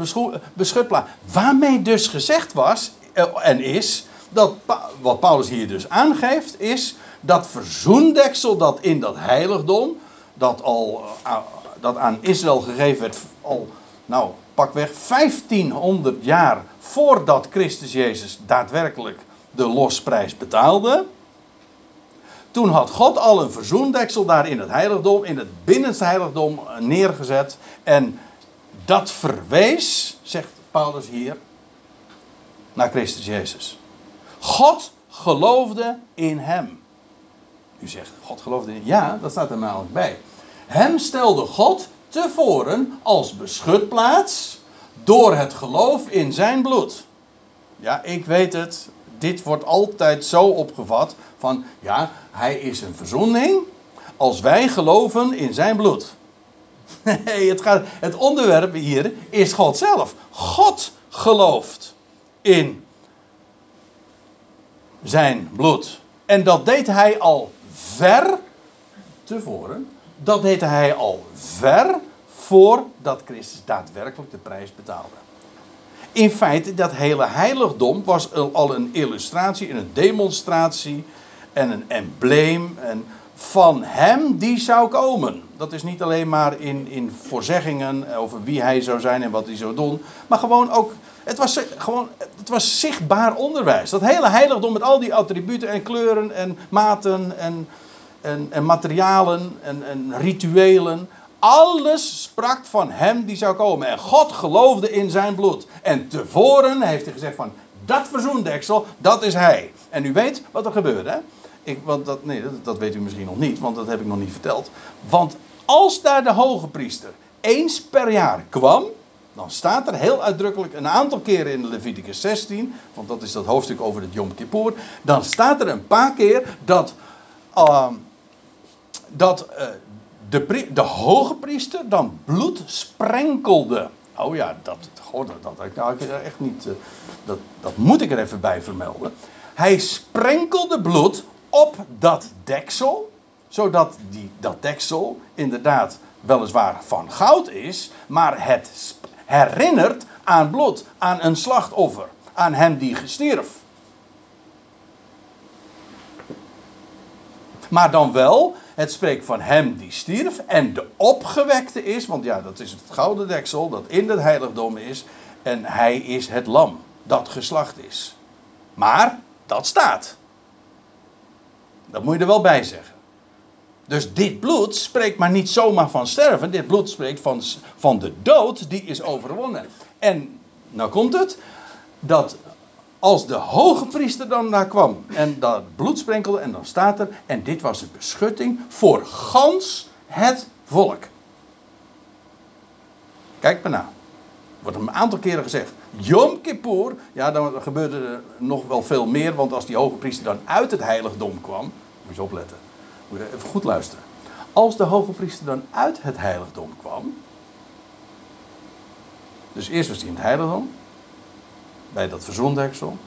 beschutplaats. Waarmee dus gezegd was eh, en is, dat wat Paulus hier dus aangeeft, is dat verzoendeksel dat in dat heiligdom, dat, al, eh, dat aan Israël gegeven werd, al, nou, pakweg 1500 jaar voordat Christus Jezus daadwerkelijk de losprijs betaalde. Toen had God al een verzoendeksel daar in het heiligdom, in het binnenste heiligdom eh, neergezet. En dat verwees, zegt Paulus hier, naar Christus Jezus. God geloofde in hem. U zegt, God geloofde in Ja, dat staat er namelijk bij. Hem stelde God tevoren als beschutplaats door het geloof in zijn bloed. Ja, ik weet het. Dit wordt altijd zo opgevat van ja, hij is een verzoening als wij geloven in zijn bloed. (laughs) Nee, het, gaat, het onderwerp hier is God zelf. God gelooft in zijn bloed. En dat deed hij al ver tevoren. Dat deed hij al ver voordat Christus daadwerkelijk de prijs betaalde. In feite, dat hele heiligdom was al een illustratie en een demonstratie en een embleem en van hem die zou komen. Dat is niet alleen maar in, in voorzeggingen over wie hij zou zijn en wat hij zou doen, maar gewoon ook, het was, gewoon, het was zichtbaar onderwijs. Dat hele heiligdom met al die attributen en kleuren en maten en, en, en materialen en, en rituelen. Alles sprak van hem die zou komen. En God geloofde in zijn bloed. En tevoren heeft hij gezegd van, dat verzoendeksel, dat is hij. En u weet wat er gebeurde, hè? Ik, want dat, nee, dat, weet u misschien nog niet, want dat heb ik nog niet verteld. Want als daar de hoge priester eens per jaar kwam, dan staat er heel uitdrukkelijk een aantal keren in Leviticus 16, want dat is dat hoofdstuk over het Yom Kippur, dan staat er een paar keer dat, uh, dat uh, de, de hoge priester dan bloed sprenkelde. Oh ja, dat, goh, dat, dat, dat, echt niet, uh, dat, dat moet ik er even bij vermelden. Hij sprenkelde bloed op dat deksel, zodat die, dat deksel inderdaad weliswaar van goud is, maar het herinnert aan bloed, aan een slachtoffer, aan hem die gestierf. Maar dan wel, het spreekt van hem die stierf en de opgewekte is, want ja, dat is het gouden deksel dat in het heiligdom is, en hij is het lam dat geslacht is. Maar dat staat. Dat moet je er wel bij zeggen. Dus dit bloed spreekt maar niet zomaar van sterven. Dit bloed spreekt van, van de dood die is overwonnen. En nou komt het. Dat als de hoge priester dan daar kwam en dat bloed sprenkelde en dan staat er. En dit was een beschutting voor gans het volk. Kijk maar na. Wordt een aantal keren gezegd. Yom Kippur, ja dan gebeurde er nog wel veel meer. Want als die hoge priester dan uit het heiligdom kwam moet je opletten. Moet je even goed luisteren. Als de hoge priester dan uit het heiligdom kwam. Dus eerst was hij in het heiligdom. Bij dat verzoendeksel.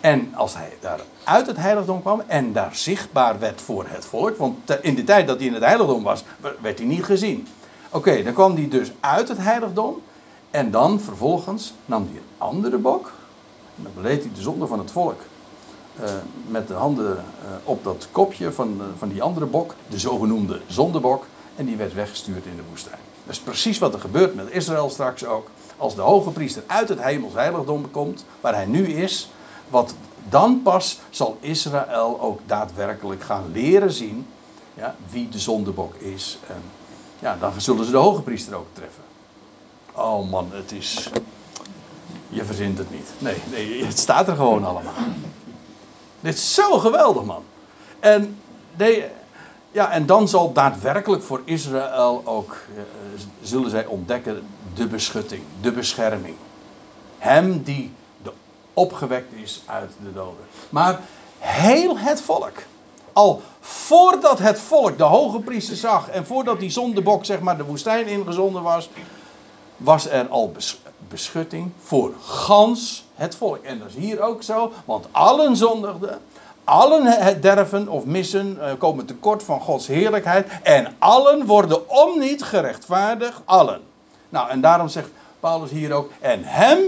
En als hij daar uit het heiligdom kwam en daar zichtbaar werd voor het volk. Want in de tijd dat hij in het heiligdom was, werd hij niet gezien. Oké, dan kwam hij dus uit het heiligdom. En dan vervolgens nam hij een andere bok. En dan beleed hij de zonde van het volk. Eh, met de handen uh, op dat kopje van, uh, van die andere bok, de zogenoemde zondebok, en die werd weggestuurd in de woestijn. Dat is precies wat er gebeurt met Israël straks ook. Als de hoge priester uit het hemels heiligdom komt, waar hij nu is, wat dan pas zal Israël ook daadwerkelijk gaan leren zien ja, wie de zondebok is. En ja, dan zullen ze de hoge priester ook treffen. Oh man, het is. Je verzint het niet. Nee, nee het staat er gewoon allemaal. Dit is zo geweldig, man. En, de, ja, en dan zal daadwerkelijk voor Israël ook, uh, zullen zij ontdekken, de beschutting, de bescherming. Hem die de opgewekt is uit de doden. Maar heel het volk. Al voordat het volk de hoge priester zag en voordat die zondebok zeg maar de woestijn ingezonden was, was er al beschutting voor gans het volk. En dat is hier ook zo, want allen zondigden, allen derven of missen, eh, komen tekort van Gods heerlijkheid en allen worden om niet gerechtvaardigd, allen. Nou, en daarom zegt Paulus hier ook, en hem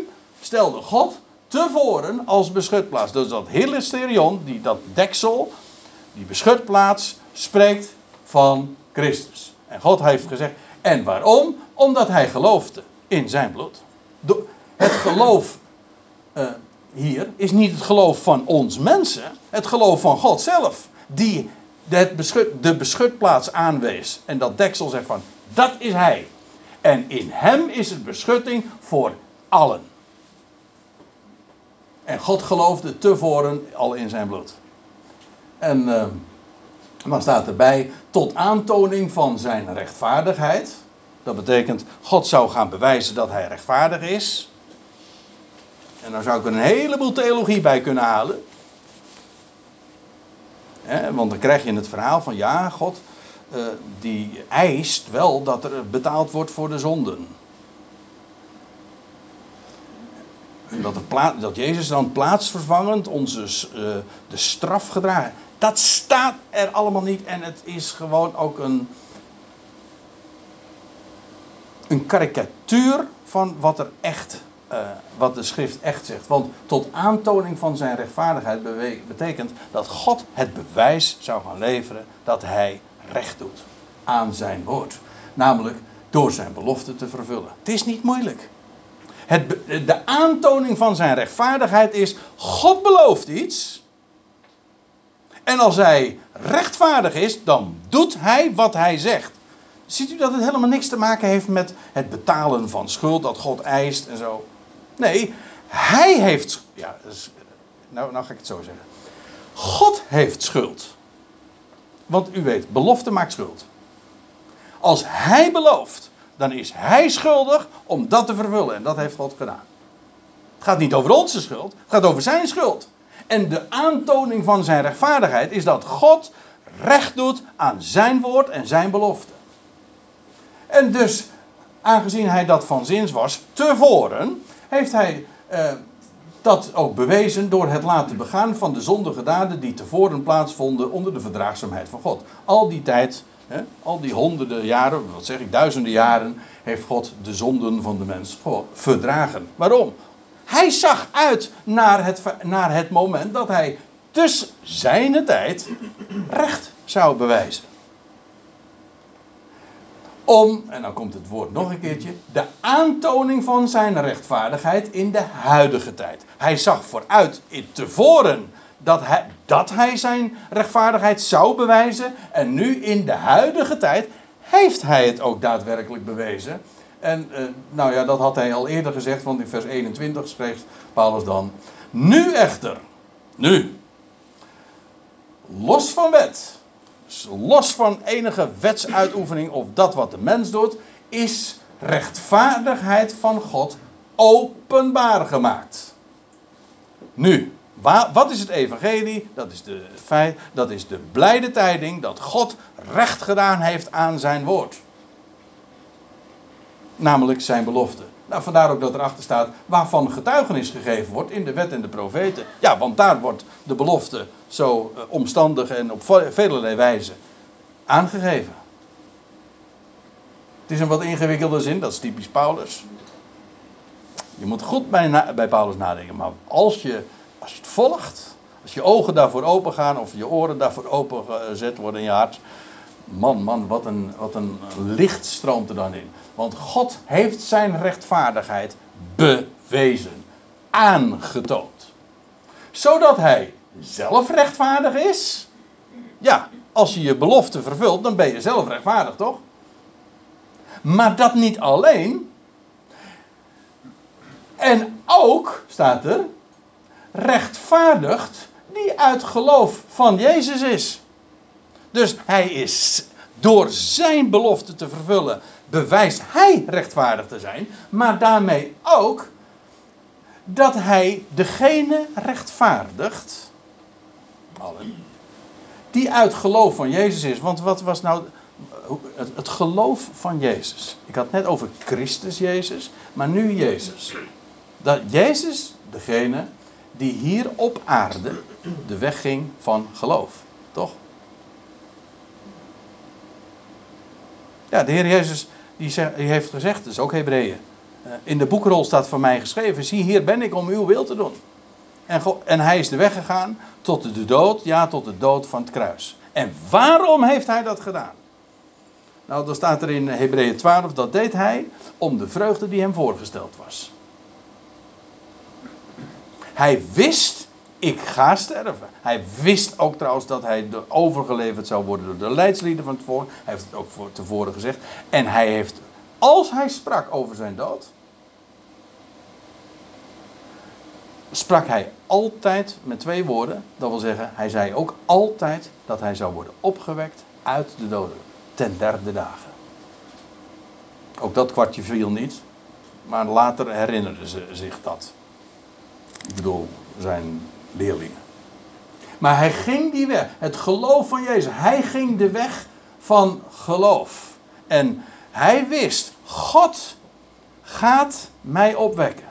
stelde God tevoren als beschutplaats. Dus dat hilasterion, die, dat deksel, die beschutplaats, spreekt van Christus. En God heeft gezegd, en waarom? Omdat hij geloofde in zijn bloed. Het geloof uh, hier is niet het geloof van ons mensen, het geloof van God zelf. Die het beschut, de beschutplaats aanwees. En dat deksel zegt van, dat is hij. En in hem is het beschutting voor allen. En God geloofde tevoren al in zijn bloed. En uh, dan staat erbij, tot aantoning van zijn rechtvaardigheid. Dat betekent, God zou gaan bewijzen dat hij rechtvaardig is. En daar zou ik een heleboel theologie bij kunnen halen. want dan krijg je het verhaal van ja, God uh, die eist wel dat er betaald wordt voor de zonden. En dat, dat Jezus dan plaatsvervangend onze uh, de straf gedragen. Dat staat er allemaal niet en het is gewoon ook een, een karikatuur van wat er echt uh, wat de schrift echt zegt. Want tot aantoning van zijn rechtvaardigheid betekent dat God het bewijs zou gaan leveren dat hij recht doet aan zijn woord. Namelijk door zijn belofte te vervullen. Het is niet moeilijk. Het, de aantoning van zijn rechtvaardigheid is: God belooft iets. En als hij rechtvaardig is, dan doet hij wat hij zegt. Ziet u dat het helemaal niks te maken heeft met het betalen van schuld dat God eist en zo? Nee, hij heeft. Ja, nou, nou ga ik het zo zeggen. God heeft schuld. Want u weet, belofte maakt schuld. Als hij belooft, dan is hij schuldig om dat te vervullen. En dat heeft God gedaan. Het gaat niet over onze schuld, het gaat over zijn schuld. En de aantoning van zijn rechtvaardigheid is dat God recht doet aan zijn woord en zijn belofte. En dus, aangezien hij dat van zins was, tevoren, heeft hij eh, dat ook bewezen door het laten begaan van de zondige daden die tevoren plaatsvonden onder de verdraagzaamheid van God. Al die tijd, hè, al die honderden jaren, wat zeg ik, duizenden jaren, heeft God de zonden van de mens verdragen. Waarom? Hij zag uit naar het, naar het moment dat hij tussen zijn tijd recht zou bewijzen om, en dan komt het woord nog een keertje, de aantoning van zijn rechtvaardigheid in de huidige tijd. Hij zag vooruit in tevoren dat hij, dat hij zijn rechtvaardigheid zou bewijzen. En nu in de huidige tijd heeft hij het ook daadwerkelijk bewezen. En uh, nou ja, dat had hij al eerder gezegd, want in vers 21 schreef Paulus dan: Nu echter, nu, los van wet los van enige wetsuitoefening of dat wat de mens doet, is rechtvaardigheid van God openbaar gemaakt. Nu, wat is het evangelie? Dat is de feit, dat is de blijde tijding dat God recht gedaan heeft aan zijn woord. Namelijk zijn belofte. Nou, vandaar ook dat erachter staat waarvan getuigenis gegeven wordt in de wet en de profeten. Ja, want daar wordt de belofte zo uh, omstandig en op vele wijze aangegeven. Het is een wat ingewikkelde zin, dat is typisch Paulus. Je moet goed bij, bij Paulus nadenken, maar als je, als je het volgt, als je ogen daarvoor open gaan of je oren daarvoor open gezet worden in je hart, man, man, wat een, wat een licht stroomt er dan in. Want God heeft zijn rechtvaardigheid bewezen, aangetoond. Zodat hij zelf rechtvaardig is. Ja, als je je belofte vervult, dan ben je zelf rechtvaardig, toch? Maar dat niet alleen. En ook, staat er, rechtvaardigt die uit geloof van Jezus is. Dus hij is door zijn belofte te vervullen, bewijst hij rechtvaardig te zijn, maar daarmee ook dat hij degene rechtvaardigt, allen, die uit geloof van Jezus is. Want wat was nou het, geloof van Jezus? Ik had net over Christus Jezus, maar nu Jezus. Dat Jezus, degene die hier op aarde de weg ging van geloof. Toch? Ja, de Heer Jezus die, heeft gezegd, is ook Hebreeën. Eh, in de boekrol staat van mij geschreven: Zie, hier ben ik om uw wil te doen. En, en hij is de weg gegaan tot de dood, ja, tot de dood van het kruis. En waarom heeft hij dat gedaan? Nou, dan staat er in Hebreeën 12: dat deed hij om de vreugde die hem voorgesteld was. Hij wist ik ga sterven. Hij wist ook trouwens dat hij overgeleverd zou worden door de leidslieden van tevoren. Hij heeft het ook voor tevoren gezegd. En hij heeft, als hij sprak over zijn dood, sprak hij altijd met twee woorden. Dat wil zeggen, hij zei ook altijd dat hij zou worden opgewekt uit de doden. Ten derde dagen. Ook dat kwartje viel niet. Maar later herinnerden ze zich dat. Ik bedoel, zijn leerlingen. Maar hij ging die weg. Het geloof van Jezus. Hij ging de weg van geloof. En hij wist, God gaat mij opwekken.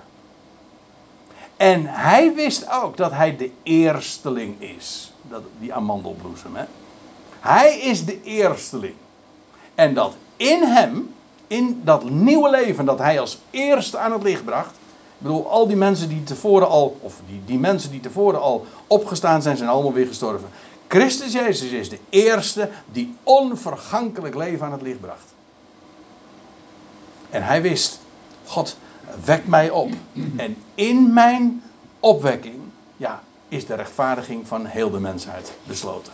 En hij wist ook dat hij de eersteling is. Dat, die amandelbloesem. Hè? Hij is de eersteling. En dat in hem, in dat nieuwe leven dat hij als eerste aan het licht bracht. Ik bedoel, al die mensen die tevoren al, of die, die mensen die tevoren al opgestaan zijn, zijn allemaal weer gestorven. Christus Jezus is de eerste die onvergankelijk leven aan het licht bracht. En hij wist, God wekt mij op. En in mijn opwekking, ja, is de rechtvaardiging van heel de mensheid besloten.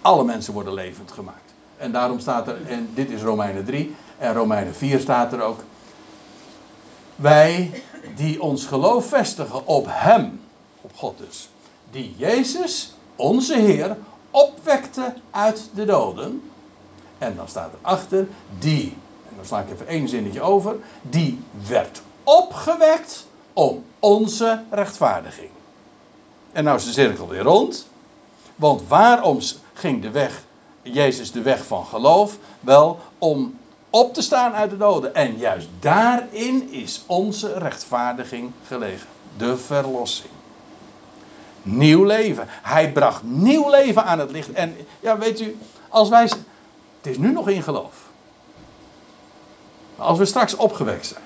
Alle mensen worden levend gemaakt. En daarom staat er, en dit is Romeinen 3, en Romeinen 4 staat er ook. Wij die ons geloof vestigen op Hem, op God dus, die Jezus, onze Heer, opwekte uit de doden. En dan staat er achter, die, en dan sla ik even één zinnetje over, die werd opgewekt om onze rechtvaardiging. En nou is de cirkel weer rond. Want waarom ging de weg, Jezus de weg van geloof? Wel om op te staan uit de doden. En juist daarin is onze rechtvaardiging gelegen. De verlossing. Nieuw leven. Hij bracht nieuw leven aan het licht. En ja, weet u, als wij. Het is nu nog in geloof. Als we straks opgewekt zijn.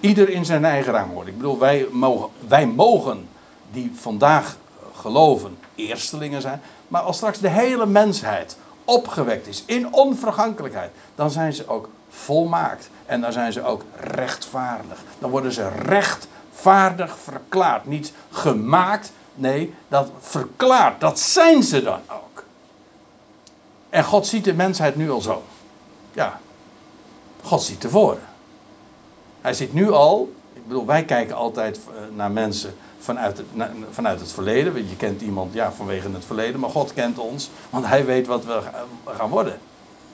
Ieder in zijn eigen rangorde. Ik bedoel, wij mogen, wij mogen die vandaag geloven eerstelingen zijn. Maar als straks de hele mensheid opgewekt is in onvergankelijkheid, dan zijn ze ook volmaakt. En dan zijn ze ook rechtvaardig. Dan worden ze rechtvaardig verklaard. Niet gemaakt, nee, dat verklaard. Dat zijn ze dan ook. En God ziet de mensheid nu al zo. Ja, God ziet tevoren. Hij ziet nu al, ik bedoel, wij kijken altijd eh, naar mensen vanuit het, vanuit het verleden. Je kent iemand ja, vanwege het verleden, maar God kent ons, want hij weet wat we gaan worden.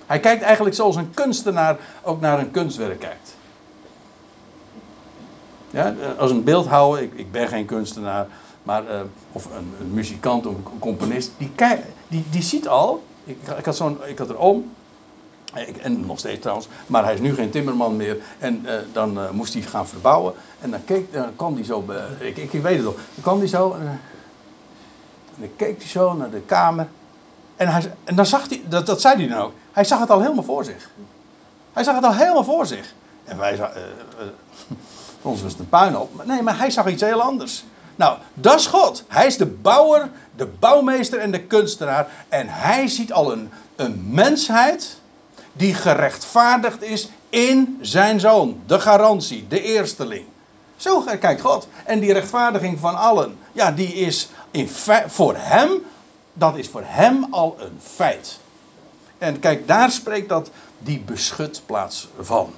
Hij kijkt eigenlijk zoals een kunstenaar ook naar een kunstwerk kijkt. Ja, eh, als een beeldhouwer, ik, ik ben geen kunstenaar, maar, uh, of een, een, muzikant of een componist, die, die, die ziet al, ik, ik had, zo'n, ik had er om, en nog steeds trouwens, maar hij is nu geen timmerman meer. En uh, dan uh, moest hij gaan verbouwen. En dan, keek, dan kwam hij zo, uh, ik, ik, weet het nog, dan kwam hij zo. En, dan keek hij zo naar de kamer. En, hij, en dan zag hij, dat, dat zei hij dan ook, hij zag het al helemaal voor zich. Hij zag het al helemaal voor zich. En wij voor (laughs) ons was het een puin op. Nee, maar hij zag iets heel anders. Nou, dat is God. Hij is de bouwer, de bouwmeester en de kunstenaar. En hij ziet al een, een mensheid die gerechtvaardigd is in zijn zoon. De garantie, de eersteling. Zo kijkt God. En die rechtvaardiging van allen, ja, die is in voor hem, dat is voor hem al een feit. En kijk, daar spreekt dat die beschutplaats van.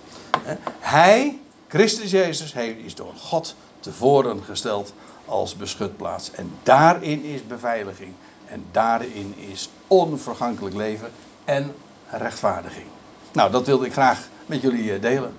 Hij, Christus Jezus, is door God tevoren gesteld als beschutplaats. En daarin is beveiliging. En daarin is onvergankelijk leven en rechtvaardiging. Nou, dat wilde ik graag met jullie eh, delen.